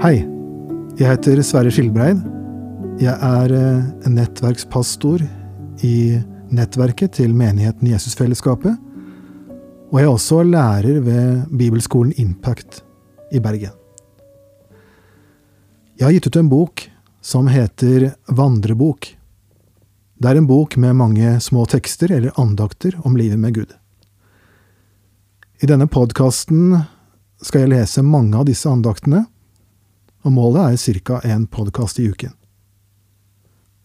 Hei, jeg heter Sverre Skilbreid. Jeg er eh, nettverkspastor i nettverket til menigheten Jesusfellesskapet. Og jeg er også lærer ved bibelskolen Impact i Bergen. Jeg har gitt ut en bok som heter Vandrebok. Det er en bok med mange små tekster eller andakter om livet med Gud. I denne podkasten skal jeg lese mange av disse andaktene, og målet er ca. en podkast i uken.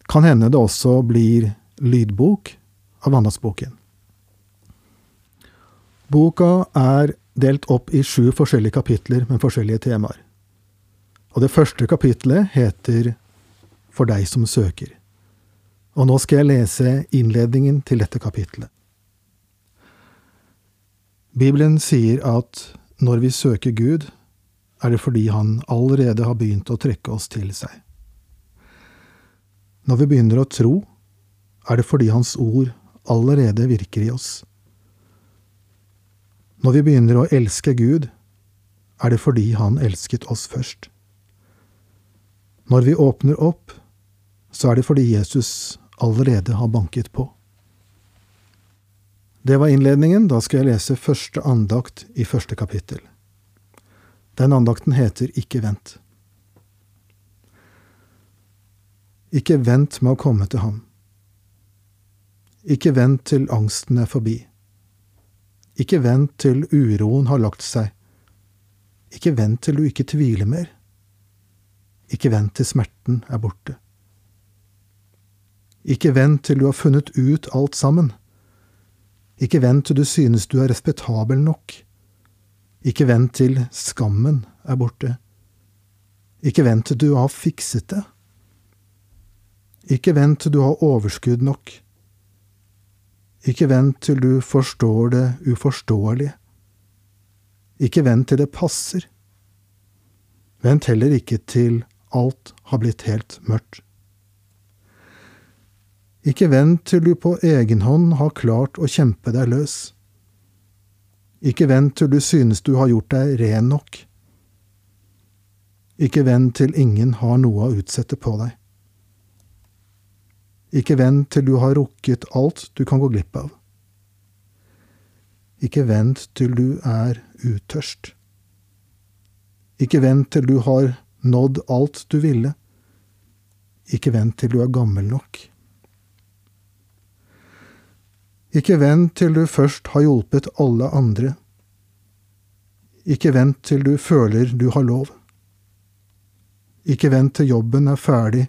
Kan hende det også blir lydbok av andaktsboken. Boka er delt opp i sju forskjellige kapitler med forskjellige temaer. Og det første kapitlet heter For deg som søker. Og nå skal jeg lese innledningen til dette kapitlet. Bibelen sier at når vi søker Gud, er det fordi Han allerede har begynt å trekke oss til seg. Når vi begynner å tro, er det fordi Hans ord allerede virker i oss. Når vi begynner å elske Gud, er det fordi Han elsket oss først. Når vi åpner opp, så er det fordi Jesus allerede har banket på. Det var innledningen. Da skal jeg lese første andakt i første kapittel. Den andakten heter Ikke vent. Ikke vent med å komme til ham. Ikke vent til angsten er forbi. Ikke vent til uroen har lagt seg. Ikke vent til du ikke tviler mer. Ikke vent til smerten er borte. Ikke vent til du har funnet ut alt sammen. Ikke vent til du synes du er respektabel nok. Ikke vent til skammen er borte. Ikke vent til du har fikset det. Ikke vent til du har overskudd nok. Ikke vent til du forstår det uforståelige. Ikke vent til det passer. Vent heller ikke til alt har blitt helt mørkt. Ikke vent til du på egen hånd har klart å kjempe deg løs. Ikke vent til du synes du har gjort deg ren nok. Ikke vent til ingen har noe å utsette på deg. Ikke vent til du har rukket alt du kan gå glipp av. Ikke vent til du er utørst. Ikke vent til du har nådd alt du ville. Ikke vent til du er gammel nok. Ikke vent til du først har hjulpet alle andre. Ikke vent til du føler du har lov. Ikke vent til jobben er ferdig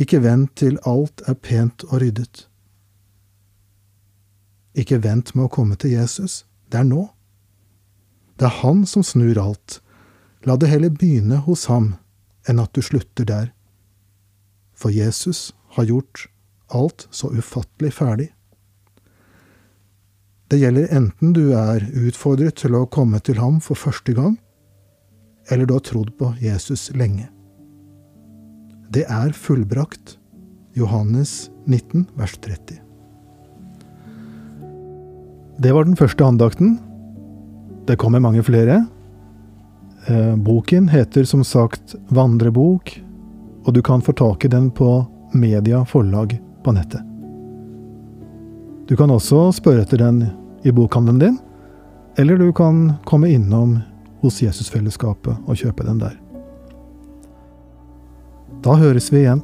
ikke vent til alt er pent og ryddet. Ikke vent med å komme til Jesus, det er nå. Det er han som snur alt. La det heller begynne hos ham enn at du slutter der. For Jesus har gjort alt så ufattelig ferdig. Det gjelder enten du er utfordret til å komme til ham for første gang, eller du har trodd på Jesus lenge. Det er fullbrakt. Johannes 19, vers 30. Det var den første andakten. Det kommer mange flere. Eh, boken heter som sagt Vandrebok, og du kan få tak i den på Media forlag på nettet. Du kan også spørre etter den i bokhandelen din, eller du kan komme innom hos Jesusfellesskapet og kjøpe den der. Da høres vi igjen.